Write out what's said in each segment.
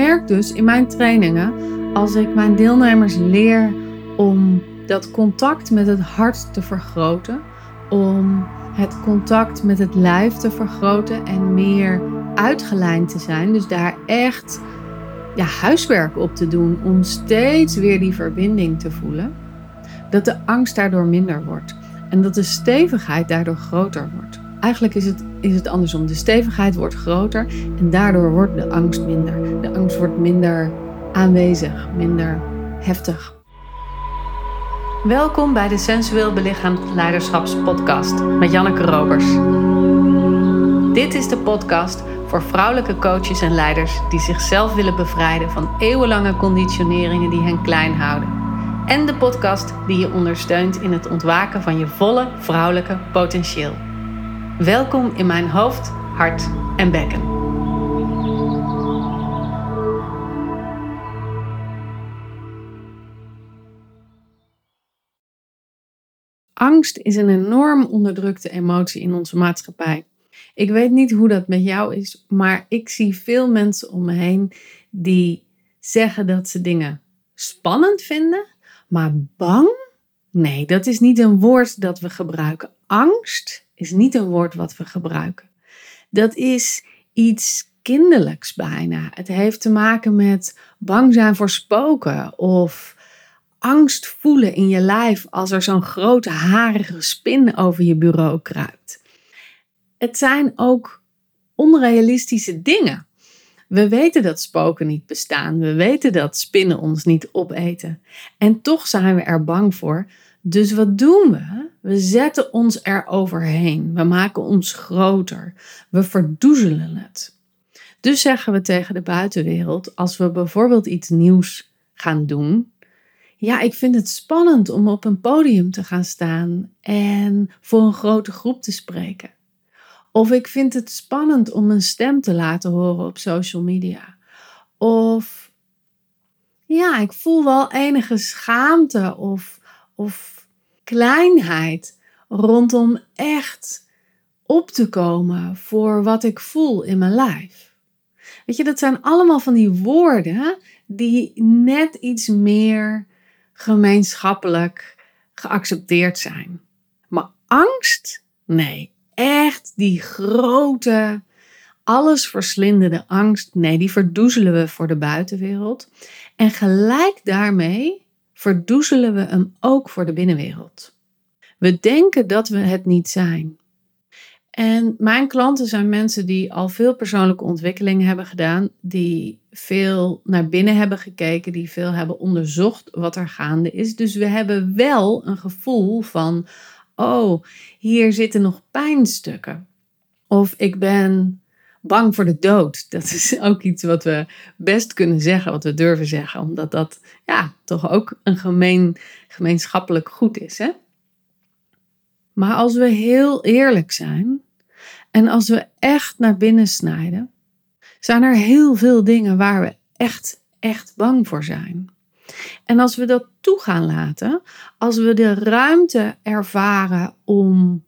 merk dus in mijn trainingen, als ik mijn deelnemers leer om dat contact met het hart te vergroten, om het contact met het lijf te vergroten en meer uitgelijnd te zijn. Dus daar echt ja, huiswerk op te doen om steeds weer die verbinding te voelen. Dat de angst daardoor minder wordt en dat de stevigheid daardoor groter wordt. Eigenlijk is het, is het andersom. De stevigheid wordt groter en daardoor wordt de angst minder. De angst wordt minder aanwezig, minder heftig. Welkom bij de Sensueel Belichaamd Leiderschapspodcast met Janneke Robers. Dit is de podcast voor vrouwelijke coaches en leiders die zichzelf willen bevrijden van eeuwenlange conditioneringen die hen klein houden. En de podcast die je ondersteunt in het ontwaken van je volle vrouwelijke potentieel. Welkom in mijn hoofd, hart en bekken. Angst is een enorm onderdrukte emotie in onze maatschappij. Ik weet niet hoe dat met jou is, maar ik zie veel mensen om me heen die zeggen dat ze dingen spannend vinden, maar bang? Nee, dat is niet een woord dat we gebruiken. Angst is niet een woord wat we gebruiken. Dat is iets kinderlijks bijna. Het heeft te maken met bang zijn voor spoken of angst voelen in je lijf als er zo'n grote harige spin over je bureau kruipt. Het zijn ook onrealistische dingen. We weten dat spoken niet bestaan. We weten dat spinnen ons niet opeten. En toch zijn we er bang voor. Dus wat doen we? We zetten ons er overheen. We maken ons groter. We verdoezelen het. Dus zeggen we tegen de buitenwereld, als we bijvoorbeeld iets nieuws gaan doen. Ja, ik vind het spannend om op een podium te gaan staan en voor een grote groep te spreken. Of ik vind het spannend om een stem te laten horen op social media. Of ja, ik voel wel enige schaamte of, of kleinheid rondom echt op te komen voor wat ik voel in mijn lijf. Weet je, dat zijn allemaal van die woorden die net iets meer gemeenschappelijk geaccepteerd zijn. Maar angst? Nee, echt die grote, alles verslindende angst, nee, die verdoezelen we voor de buitenwereld. En gelijk daarmee verdoezelen we hem ook voor de binnenwereld. We denken dat we het niet zijn. En mijn klanten zijn mensen die al veel persoonlijke ontwikkeling hebben gedaan, die veel naar binnen hebben gekeken, die veel hebben onderzocht wat er gaande is. Dus we hebben wel een gevoel van, oh, hier zitten nog pijnstukken. Of ik ben bang voor de dood. Dat is ook iets wat we best kunnen zeggen, wat we durven zeggen, omdat dat ja, toch ook een gemeen, gemeenschappelijk goed is. Hè? Maar als we heel eerlijk zijn en als we echt naar binnen snijden, zijn er heel veel dingen waar we echt, echt bang voor zijn. En als we dat toe gaan laten, als we de ruimte ervaren om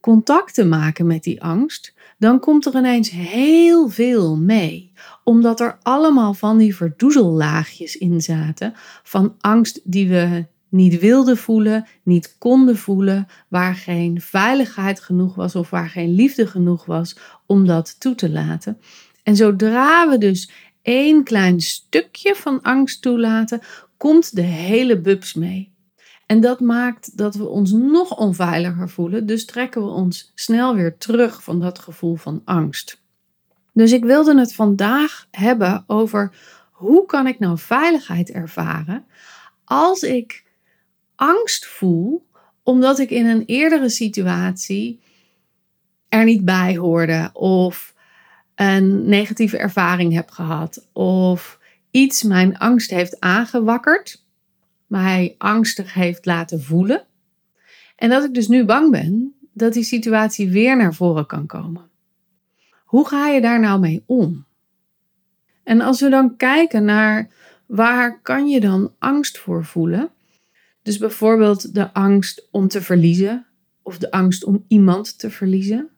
contact te maken met die angst, dan komt er ineens heel veel mee. Omdat er allemaal van die verdoezellaagjes in zaten van angst die we niet wilden voelen, niet konden voelen, waar geen veiligheid genoeg was of waar geen liefde genoeg was om dat toe te laten. En zodra we dus één klein stukje van angst toelaten, komt de hele bubs mee. En dat maakt dat we ons nog onveiliger voelen, dus trekken we ons snel weer terug van dat gevoel van angst. Dus ik wilde het vandaag hebben over hoe kan ik nou veiligheid ervaren als ik angst voel omdat ik in een eerdere situatie er niet bij hoorde of een negatieve ervaring heb gehad of iets mijn angst heeft aangewakkerd, mij angstig heeft laten voelen. En dat ik dus nu bang ben dat die situatie weer naar voren kan komen. Hoe ga je daar nou mee om? En als we dan kijken naar waar kan je dan angst voor voelen? Dus bijvoorbeeld de angst om te verliezen, of de angst om iemand te verliezen,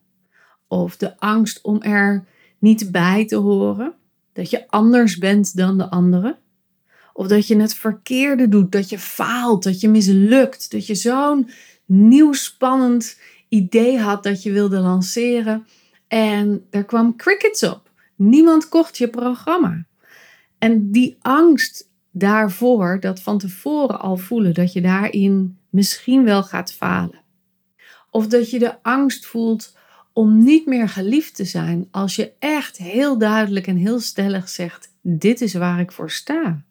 of de angst om er niet bij te horen. dat je anders bent dan de anderen. Of dat je het verkeerde doet, dat je faalt, dat je mislukt, dat je zo'n nieuw spannend idee had dat je wilde lanceren en er kwam crickets op. Niemand kocht je programma. En die angst daarvoor, dat van tevoren al voelen dat je daarin misschien wel gaat falen. Of dat je de angst voelt om niet meer geliefd te zijn als je echt heel duidelijk en heel stellig zegt: Dit is waar ik voor sta.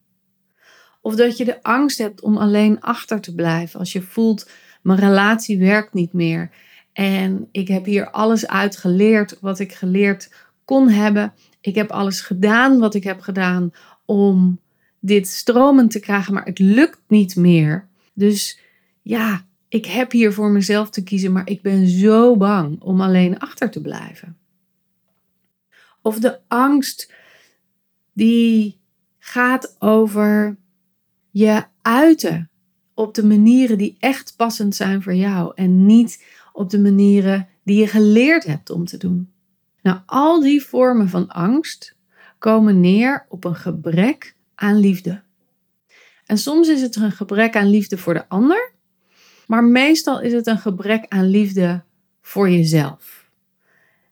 Of dat je de angst hebt om alleen achter te blijven als je voelt: Mijn relatie werkt niet meer. En ik heb hier alles uit geleerd wat ik geleerd kon hebben. Ik heb alles gedaan wat ik heb gedaan om dit stromend te krijgen, maar het lukt niet meer. Dus ja, ik heb hier voor mezelf te kiezen, maar ik ben zo bang om alleen achter te blijven. Of de angst die gaat over je uiten op de manieren die echt passend zijn voor jou en niet op de manieren die je geleerd hebt om te doen. Nou, al die vormen van angst komen neer op een gebrek aan liefde. En soms is het een gebrek aan liefde voor de ander, maar meestal is het een gebrek aan liefde voor jezelf.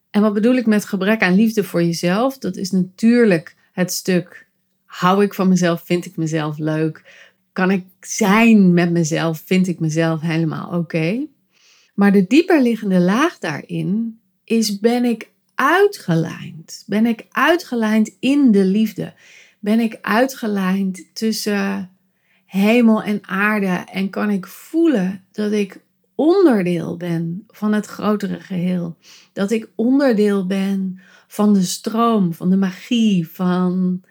En wat bedoel ik met gebrek aan liefde voor jezelf? Dat is natuurlijk het stuk hou ik van mezelf, vind ik mezelf leuk, kan ik zijn met mezelf, vind ik mezelf helemaal oké. Maar de dieperliggende laag daarin is ben ik uitgelijnd? Ben ik uitgelijnd in de liefde? Ben ik uitgelijnd tussen hemel en aarde en kan ik voelen dat ik onderdeel ben van het grotere geheel? Dat ik onderdeel ben van de stroom, van de magie, van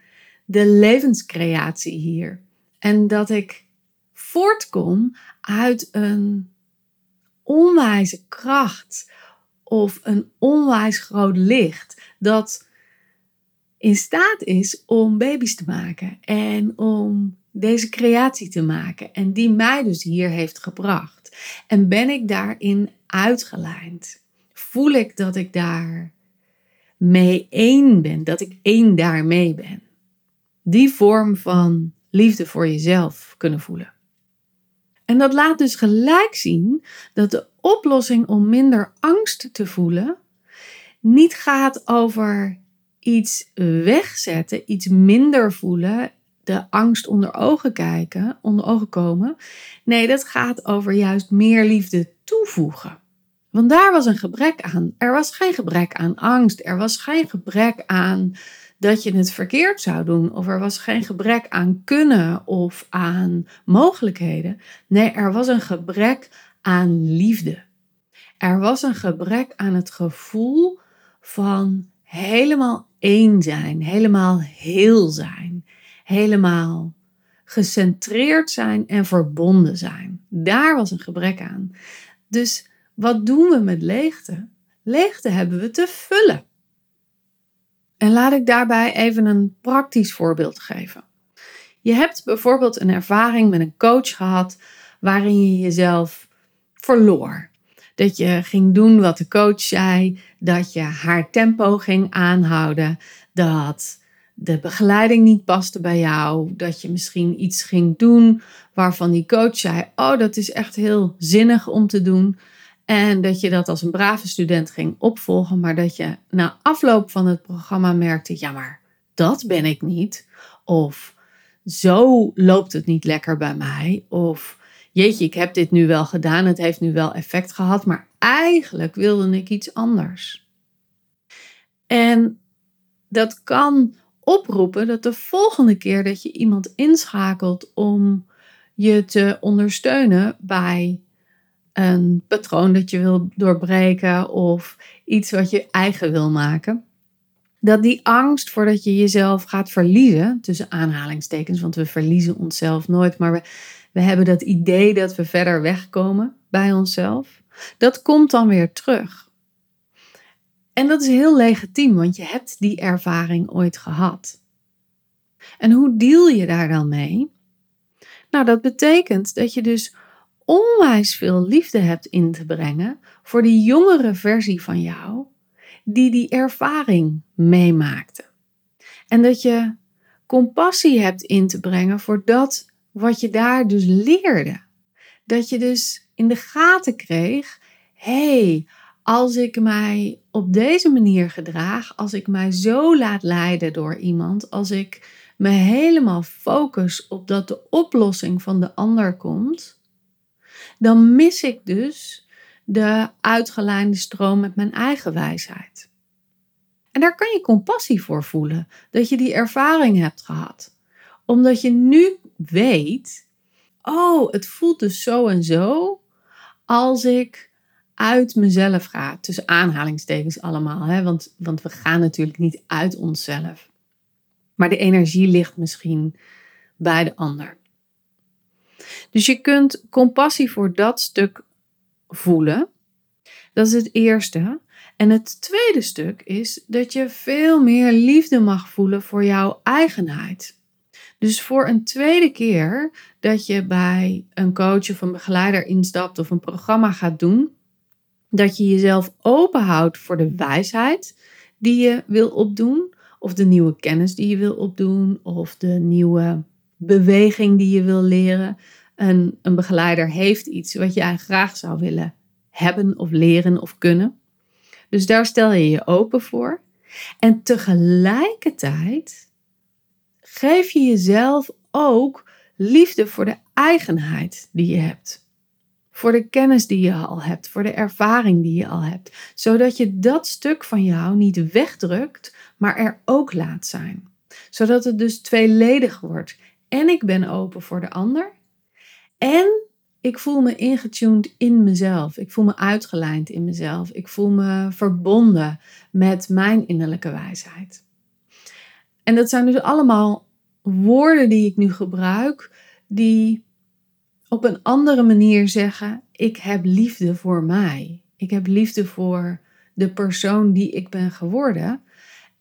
de levenscreatie hier. En dat ik voortkom uit een onwijze kracht of een onwijs groot licht dat in staat is om baby's te maken en om deze creatie te maken en die mij dus hier heeft gebracht. En ben ik daarin uitgelijnd? Voel ik dat ik daar mee één ben, dat ik één daarmee ben? Die vorm van liefde voor jezelf kunnen voelen. En dat laat dus gelijk zien dat de oplossing om minder angst te voelen niet gaat over iets wegzetten, iets minder voelen, de angst onder ogen kijken, onder ogen komen. Nee, dat gaat over juist meer liefde toevoegen. Want daar was een gebrek aan. Er was geen gebrek aan angst. Er was geen gebrek aan dat je het verkeerd zou doen. Of er was geen gebrek aan kunnen of aan mogelijkheden. Nee, er was een gebrek aan liefde. Er was een gebrek aan het gevoel van helemaal één zijn, helemaal heel zijn, helemaal gecentreerd zijn en verbonden zijn. Daar was een gebrek aan. Dus wat doen we met leegte? Leegte hebben we te vullen. En laat ik daarbij even een praktisch voorbeeld geven. Je hebt bijvoorbeeld een ervaring met een coach gehad waarin je jezelf verloor. Dat je ging doen wat de coach zei, dat je haar tempo ging aanhouden, dat de begeleiding niet paste bij jou, dat je misschien iets ging doen waarvan die coach zei: Oh, dat is echt heel zinnig om te doen. En dat je dat als een brave student ging opvolgen, maar dat je na afloop van het programma merkte: ja, maar dat ben ik niet. Of zo loopt het niet lekker bij mij. Of jeetje, ik heb dit nu wel gedaan, het heeft nu wel effect gehad, maar eigenlijk wilde ik iets anders. En dat kan oproepen dat de volgende keer dat je iemand inschakelt om je te ondersteunen bij een patroon dat je wil doorbreken of iets wat je eigen wil maken. Dat die angst voordat je jezelf gaat verliezen, tussen aanhalingstekens, want we verliezen onszelf nooit, maar we, we hebben dat idee dat we verder wegkomen bij onszelf, dat komt dan weer terug. En dat is heel legitiem, want je hebt die ervaring ooit gehad. En hoe deal je daar dan mee? Nou, dat betekent dat je dus onwijs veel liefde hebt in te brengen voor die jongere versie van jou die die ervaring meemaakte. En dat je compassie hebt in te brengen voor dat wat je daar dus leerde. Dat je dus in de gaten kreeg: hé, hey, als ik mij op deze manier gedraag, als ik mij zo laat leiden door iemand, als ik me helemaal focus op dat de oplossing van de ander komt, dan mis ik dus de uitgelijnde stroom met mijn eigen wijsheid. En daar kan je compassie voor voelen, dat je die ervaring hebt gehad. Omdat je nu weet, oh, het voelt dus zo en zo als ik uit mezelf ga. Tussen aanhalingstekens allemaal, hè? Want, want we gaan natuurlijk niet uit onszelf. Maar de energie ligt misschien bij de ander. Dus je kunt compassie voor dat stuk voelen. Dat is het eerste. En het tweede stuk is dat je veel meer liefde mag voelen voor jouw eigenheid. Dus voor een tweede keer dat je bij een coach of een begeleider instapt of een programma gaat doen, dat je jezelf openhoudt voor de wijsheid die je wil opdoen, of de nieuwe kennis die je wil opdoen, of de nieuwe beweging die je wil leren. Een, een begeleider heeft iets wat jij graag zou willen hebben of leren of kunnen. Dus daar stel je je open voor. En tegelijkertijd geef je jezelf ook liefde voor de eigenheid die je hebt. Voor de kennis die je al hebt, voor de ervaring die je al hebt. Zodat je dat stuk van jou niet wegdrukt, maar er ook laat zijn. Zodat het dus tweeledig wordt. En ik ben open voor de ander. En ik voel me ingetuned in mezelf. Ik voel me uitgelijnd in mezelf. Ik voel me verbonden met mijn innerlijke wijsheid. En dat zijn dus allemaal woorden die ik nu gebruik, die op een andere manier zeggen: Ik heb liefde voor mij. Ik heb liefde voor de persoon die ik ben geworden.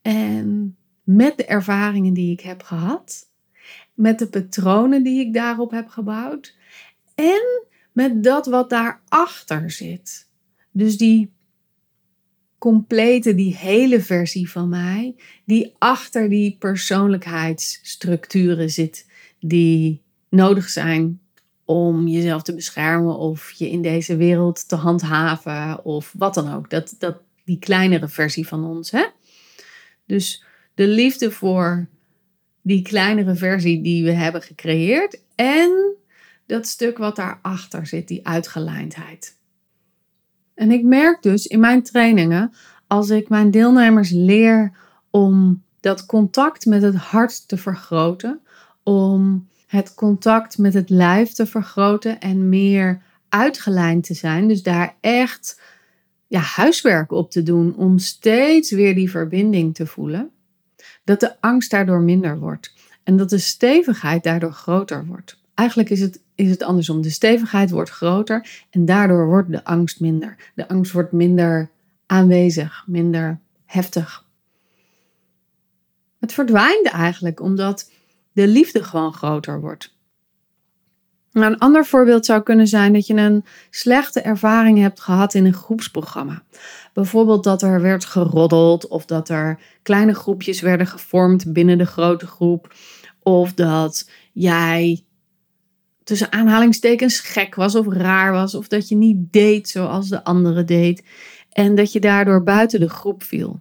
En met de ervaringen die ik heb gehad, met de patronen die ik daarop heb gebouwd en met dat wat daarachter zit. Dus die complete, die hele versie van mij, die achter die persoonlijkheidsstructuren zit, die nodig zijn om jezelf te beschermen of je in deze wereld te handhaven of wat dan ook. Dat, dat, die kleinere versie van ons. Hè? Dus de liefde voor die kleinere versie die we hebben gecreëerd en dat stuk wat daarachter zit, die uitgelijndheid. En ik merk dus in mijn trainingen, als ik mijn deelnemers leer om dat contact met het hart te vergroten, om het contact met het lijf te vergroten en meer uitgelijnd te zijn, dus daar echt ja, huiswerk op te doen om steeds weer die verbinding te voelen, dat de angst daardoor minder wordt en dat de stevigheid daardoor groter wordt. Eigenlijk is het, is het andersom. De stevigheid wordt groter en daardoor wordt de angst minder. De angst wordt minder aanwezig, minder heftig. Het verdwijnt eigenlijk omdat de liefde gewoon groter wordt. Nou, een ander voorbeeld zou kunnen zijn dat je een slechte ervaring hebt gehad in een groepsprogramma. Bijvoorbeeld dat er werd geroddeld of dat er kleine groepjes werden gevormd binnen de grote groep. Of dat jij tussen aanhalingstekens gek was of raar was. Of dat je niet deed zoals de andere deed. En dat je daardoor buiten de groep viel.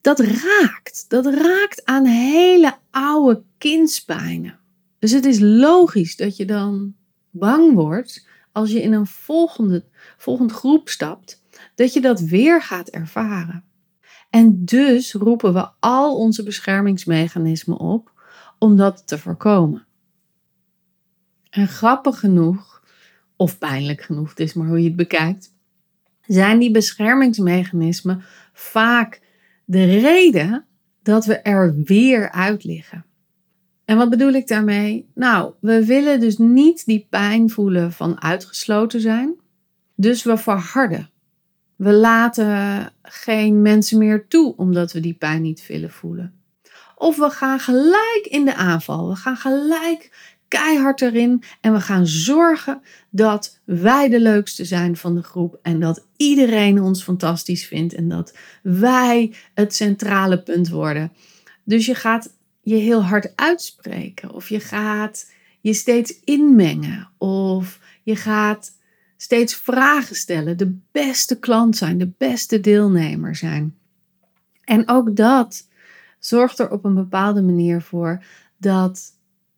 Dat raakt. Dat raakt aan hele oude kindspijnen. Dus het is logisch dat je dan bang wordt als je in een volgende, volgende groep stapt, dat je dat weer gaat ervaren. En dus roepen we al onze beschermingsmechanismen op om dat te voorkomen. En grappig genoeg, of pijnlijk genoeg, het is maar hoe je het bekijkt, zijn die beschermingsmechanismen vaak de reden dat we er weer uit liggen. En wat bedoel ik daarmee? Nou, we willen dus niet die pijn voelen van uitgesloten zijn. Dus we verharden. We laten geen mensen meer toe omdat we die pijn niet willen voelen. Of we gaan gelijk in de aanval. We gaan gelijk keihard erin en we gaan zorgen dat wij de leukste zijn van de groep en dat iedereen ons fantastisch vindt en dat wij het centrale punt worden. Dus je gaat je heel hard uitspreken, of je gaat je steeds inmengen, of je gaat steeds vragen stellen, de beste klant zijn, de beste deelnemer zijn. En ook dat zorgt er op een bepaalde manier voor dat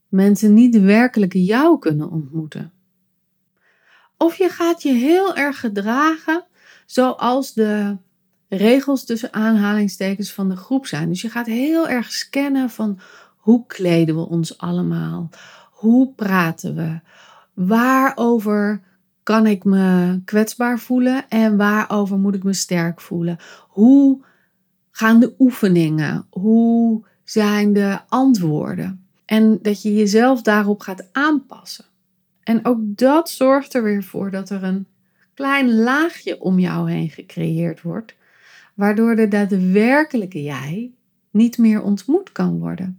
mensen niet de werkelijke jou kunnen ontmoeten. Of je gaat je heel erg gedragen zoals de regels tussen aanhalingstekens van de groep zijn. Dus je gaat heel erg scannen van hoe kleden we ons allemaal? Hoe praten we? Waarover kan ik me kwetsbaar voelen en waarover moet ik me sterk voelen? Hoe gaan de oefeningen? Hoe zijn de antwoorden? En dat je jezelf daarop gaat aanpassen. En ook dat zorgt er weer voor dat er een klein laagje om jou heen gecreëerd wordt, waardoor de daadwerkelijke jij niet meer ontmoet kan worden.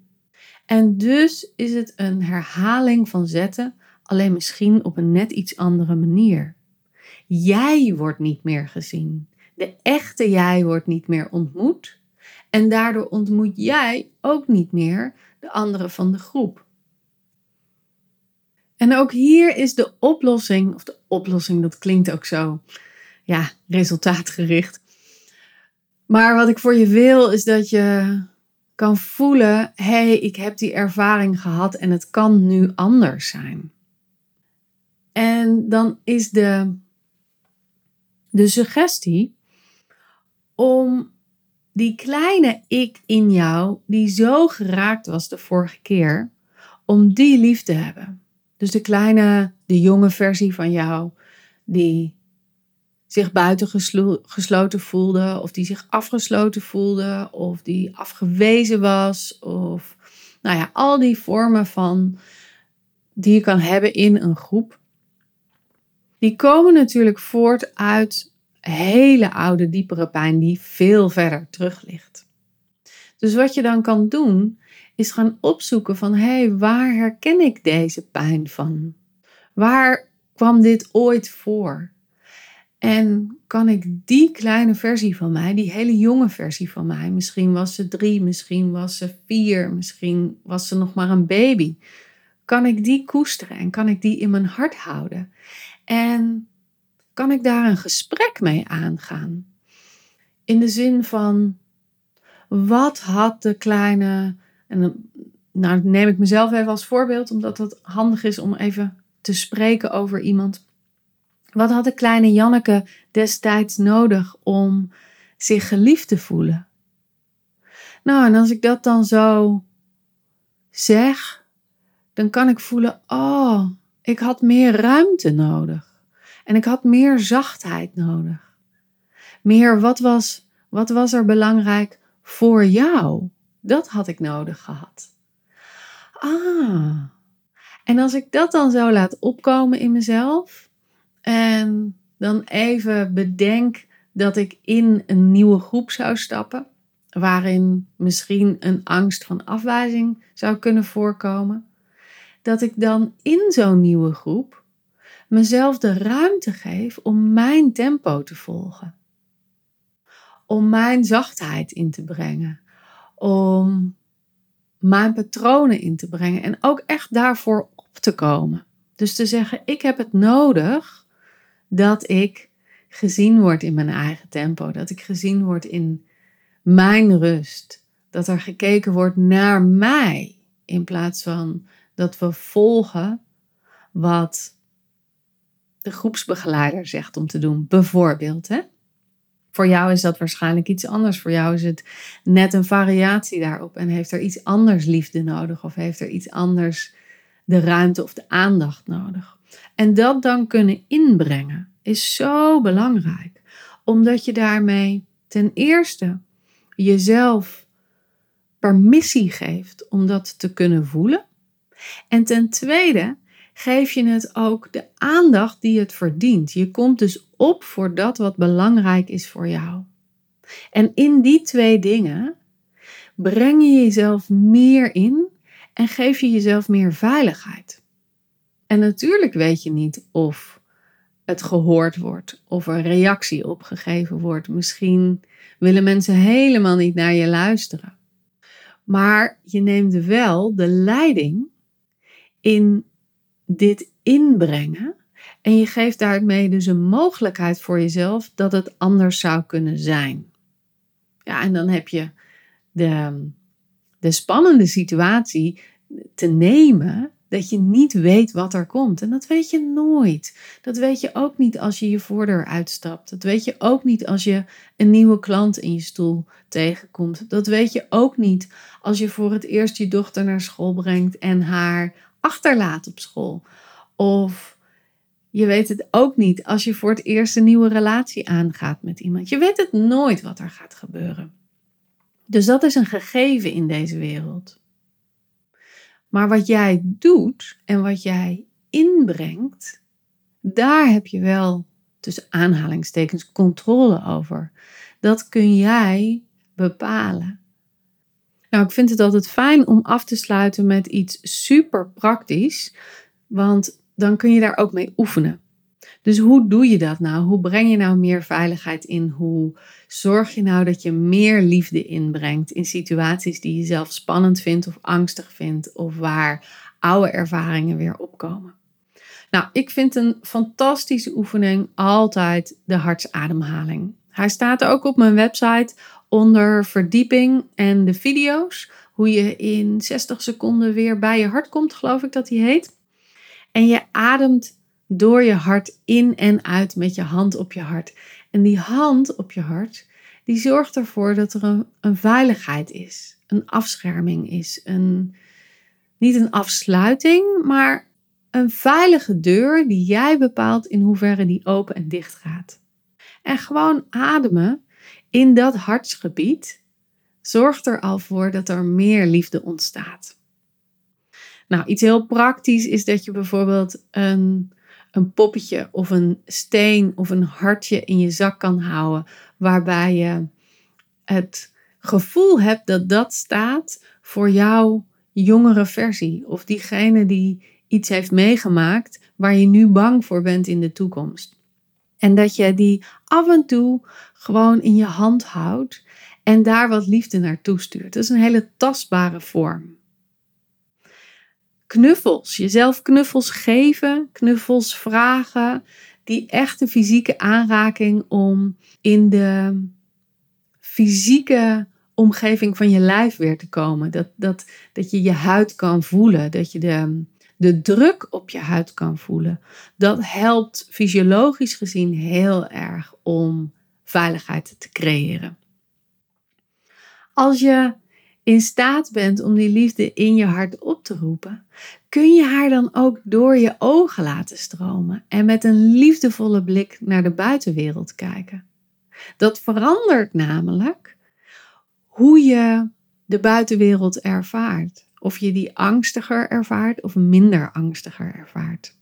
En dus is het een herhaling van zetten, alleen misschien op een net iets andere manier. Jij wordt niet meer gezien. De echte jij wordt niet meer ontmoet. En daardoor ontmoet jij ook niet meer de anderen van de groep. En ook hier is de oplossing, of de oplossing, dat klinkt ook zo, ja, resultaatgericht. Maar wat ik voor je wil is dat je kan voelen: hé, hey, ik heb die ervaring gehad en het kan nu anders zijn. En dan is de, de suggestie om die kleine ik in jou, die zo geraakt was de vorige keer, om die lief te hebben. Dus de kleine, de jonge versie van jou, die zich buitengesloten voelde, of die zich afgesloten voelde, of die afgewezen was, of nou ja, al die vormen van die je kan hebben in een groep. Die komen natuurlijk voort uit hele oude, diepere pijn die veel verder terug ligt. Dus wat je dan kan doen, is gaan opzoeken van hé, hey, waar herken ik deze pijn van? Waar kwam dit ooit voor? En kan ik die kleine versie van mij, die hele jonge versie van mij, misschien was ze drie, misschien was ze vier, misschien was ze nog maar een baby, kan ik die koesteren en kan ik die in mijn hart houden? En kan ik daar een gesprek mee aangaan? In de zin van, wat had de kleine en dan nou, neem ik mezelf even als voorbeeld, omdat het handig is om even te spreken over iemand. Wat had de kleine Janneke destijds nodig om zich geliefd te voelen? Nou, en als ik dat dan zo zeg, dan kan ik voelen: oh, ik had meer ruimte nodig. En ik had meer zachtheid nodig. Meer, wat was, wat was er belangrijk voor jou? Dat had ik nodig gehad. Ah. En als ik dat dan zo laat opkomen in mezelf en dan even bedenk dat ik in een nieuwe groep zou stappen, waarin misschien een angst van afwijzing zou kunnen voorkomen, dat ik dan in zo'n nieuwe groep mezelf de ruimte geef om mijn tempo te volgen. Om mijn zachtheid in te brengen om mijn patronen in te brengen en ook echt daarvoor op te komen. Dus te zeggen, ik heb het nodig dat ik gezien word in mijn eigen tempo, dat ik gezien word in mijn rust, dat er gekeken wordt naar mij in plaats van dat we volgen wat de groepsbegeleider zegt om te doen, bijvoorbeeld. Hè? Voor jou is dat waarschijnlijk iets anders. Voor jou is het net een variatie daarop. En heeft er iets anders liefde nodig? Of heeft er iets anders de ruimte of de aandacht nodig? En dat dan kunnen inbrengen is zo belangrijk. Omdat je daarmee ten eerste jezelf permissie geeft om dat te kunnen voelen. En ten tweede geef je het ook de aandacht die het verdient. Je komt dus op voor dat wat belangrijk is voor jou. En in die twee dingen breng je jezelf meer in en geef je jezelf meer veiligheid. En natuurlijk weet je niet of het gehoord wordt of er reactie opgegeven wordt. Misschien willen mensen helemaal niet naar je luisteren. Maar je neemt wel de leiding in dit inbrengen. En je geeft daarmee dus een mogelijkheid voor jezelf dat het anders zou kunnen zijn. Ja, en dan heb je de, de spannende situatie te nemen dat je niet weet wat er komt. En dat weet je nooit. Dat weet je ook niet als je je voordeur uitstapt. Dat weet je ook niet als je een nieuwe klant in je stoel tegenkomt. Dat weet je ook niet als je voor het eerst je dochter naar school brengt en haar achterlaat op school. Of je weet het ook niet als je voor het eerst een nieuwe relatie aangaat met iemand. Je weet het nooit wat er gaat gebeuren. Dus dat is een gegeven in deze wereld. Maar wat jij doet en wat jij inbrengt, daar heb je wel tussen aanhalingstekens controle over. Dat kun jij bepalen. Nou, ik vind het altijd fijn om af te sluiten met iets super praktisch, want dan kun je daar ook mee oefenen. Dus hoe doe je dat nou? Hoe breng je nou meer veiligheid in? Hoe zorg je nou dat je meer liefde inbrengt in situaties die je zelf spannend vindt of angstig vindt of waar oude ervaringen weer opkomen? Nou, ik vind een fantastische oefening altijd de hartsademhaling. Hij staat ook op mijn website onder verdieping en de video's. Hoe je in 60 seconden weer bij je hart komt, geloof ik dat hij heet. En je ademt door je hart in en uit met je hand op je hart. En die hand op je hart, die zorgt ervoor dat er een, veiligheid is, een afscherming is, een, niet een afsluiting, maar een veilige deur die jij bepaalt in hoeverre die open en dicht gaat. En gewoon ademen in dat hartsgebied zorgt er al voor dat er meer liefde ontstaat. Nou, iets heel praktisch is dat je bijvoorbeeld een een poppetje of een steen of een hartje in je zak kan houden, waarbij je het gevoel hebt dat dat staat voor jouw jongere versie of diegene die iets heeft meegemaakt waar je nu bang voor bent in de toekomst. En dat je die af en toe gewoon in je hand houdt en daar wat liefde naartoe stuurt. Dat is een hele tastbare vorm knuffels. Jezelf knuffels geven, knuffels vragen. Die echte fysieke aanraking om in de fysieke omgeving van je lijf weer te komen. Dat, dat, dat je je huid kan voelen. Dat je de, de druk op je huid kan voelen. Dat helpt fysiologisch gezien heel erg om veiligheid te creëren. Als je in staat bent om die liefde in je hart op te roepen, kun je haar dan ook door je ogen laten stromen en met een liefdevolle blik naar de buitenwereld kijken. Dat verandert namelijk hoe je de buitenwereld ervaart. Of je die angstiger ervaart of minder angstiger ervaart.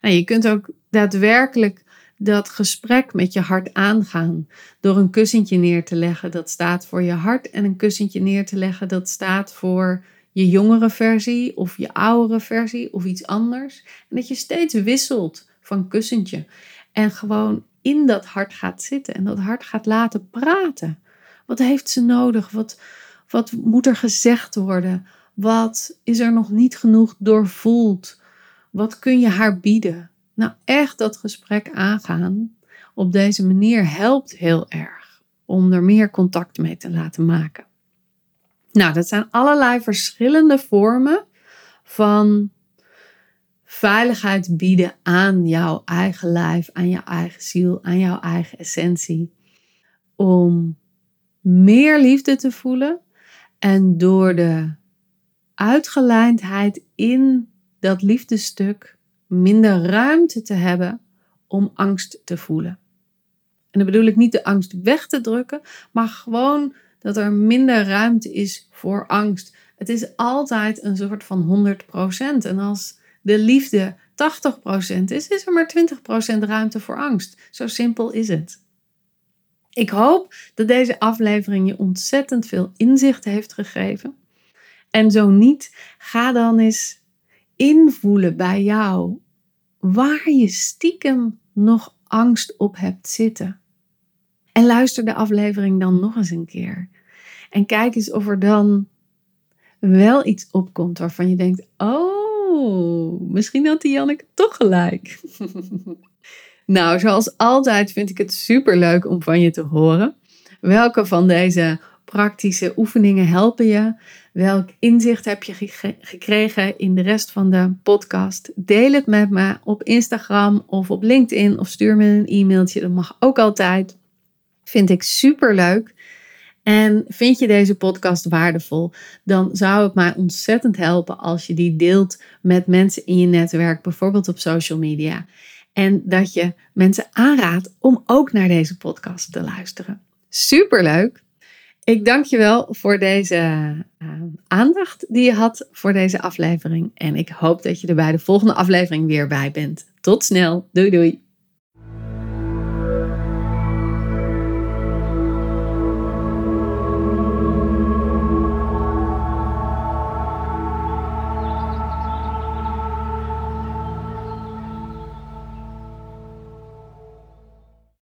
Nou, je kunt ook daadwerkelijk dat gesprek met je hart aangaan. Door een kussentje neer te leggen dat staat voor je hart en een kussentje neer te leggen dat staat voor je jongere versie of je oudere versie of iets anders. En dat je steeds wisselt van kussentje en gewoon in dat hart gaat zitten en dat hart gaat laten praten. Wat heeft ze nodig? Wat, wat moet er gezegd worden? Wat is er nog niet genoeg doorvoeld? Wat kun je haar bieden? Nou, echt dat gesprek aangaan op deze manier helpt heel erg om er meer contact mee te laten maken. Nou, dat zijn allerlei verschillende vormen van veiligheid bieden aan jouw eigen lijf, aan jouw eigen ziel, aan jouw eigen essentie. Om meer liefde te voelen en door de uitgelijndheid in dat liefdestuk minder ruimte te hebben om angst te voelen. En dan bedoel ik niet de angst weg te drukken, maar gewoon dat er minder ruimte is voor angst. Het is altijd een soort van 100%. En als de liefde 80% is, is er maar 20% ruimte voor angst. Zo simpel is het. Ik hoop dat deze aflevering je ontzettend veel inzicht heeft gegeven. En zo niet, ga dan eens invoelen bij jou waar je stiekem nog angst op hebt zitten. En luister de aflevering dan nog eens een keer. En kijk eens of er dan wel iets opkomt waarvan je denkt: Oh, misschien had die Janneke toch gelijk. nou, zoals altijd vind ik het super leuk om van je te horen. Welke van deze praktische oefeningen helpen je? Welk inzicht heb je gekregen in de rest van de podcast? Deel het met me op Instagram of op LinkedIn of stuur me een e-mailtje. Dat mag ook altijd. Vind ik super leuk. En vind je deze podcast waardevol, dan zou het mij ontzettend helpen als je die deelt met mensen in je netwerk, bijvoorbeeld op social media. En dat je mensen aanraadt om ook naar deze podcast te luisteren. Super leuk! Ik dank je wel voor deze uh, aandacht die je had voor deze aflevering. En ik hoop dat je er bij de volgende aflevering weer bij bent. Tot snel. Doei doei.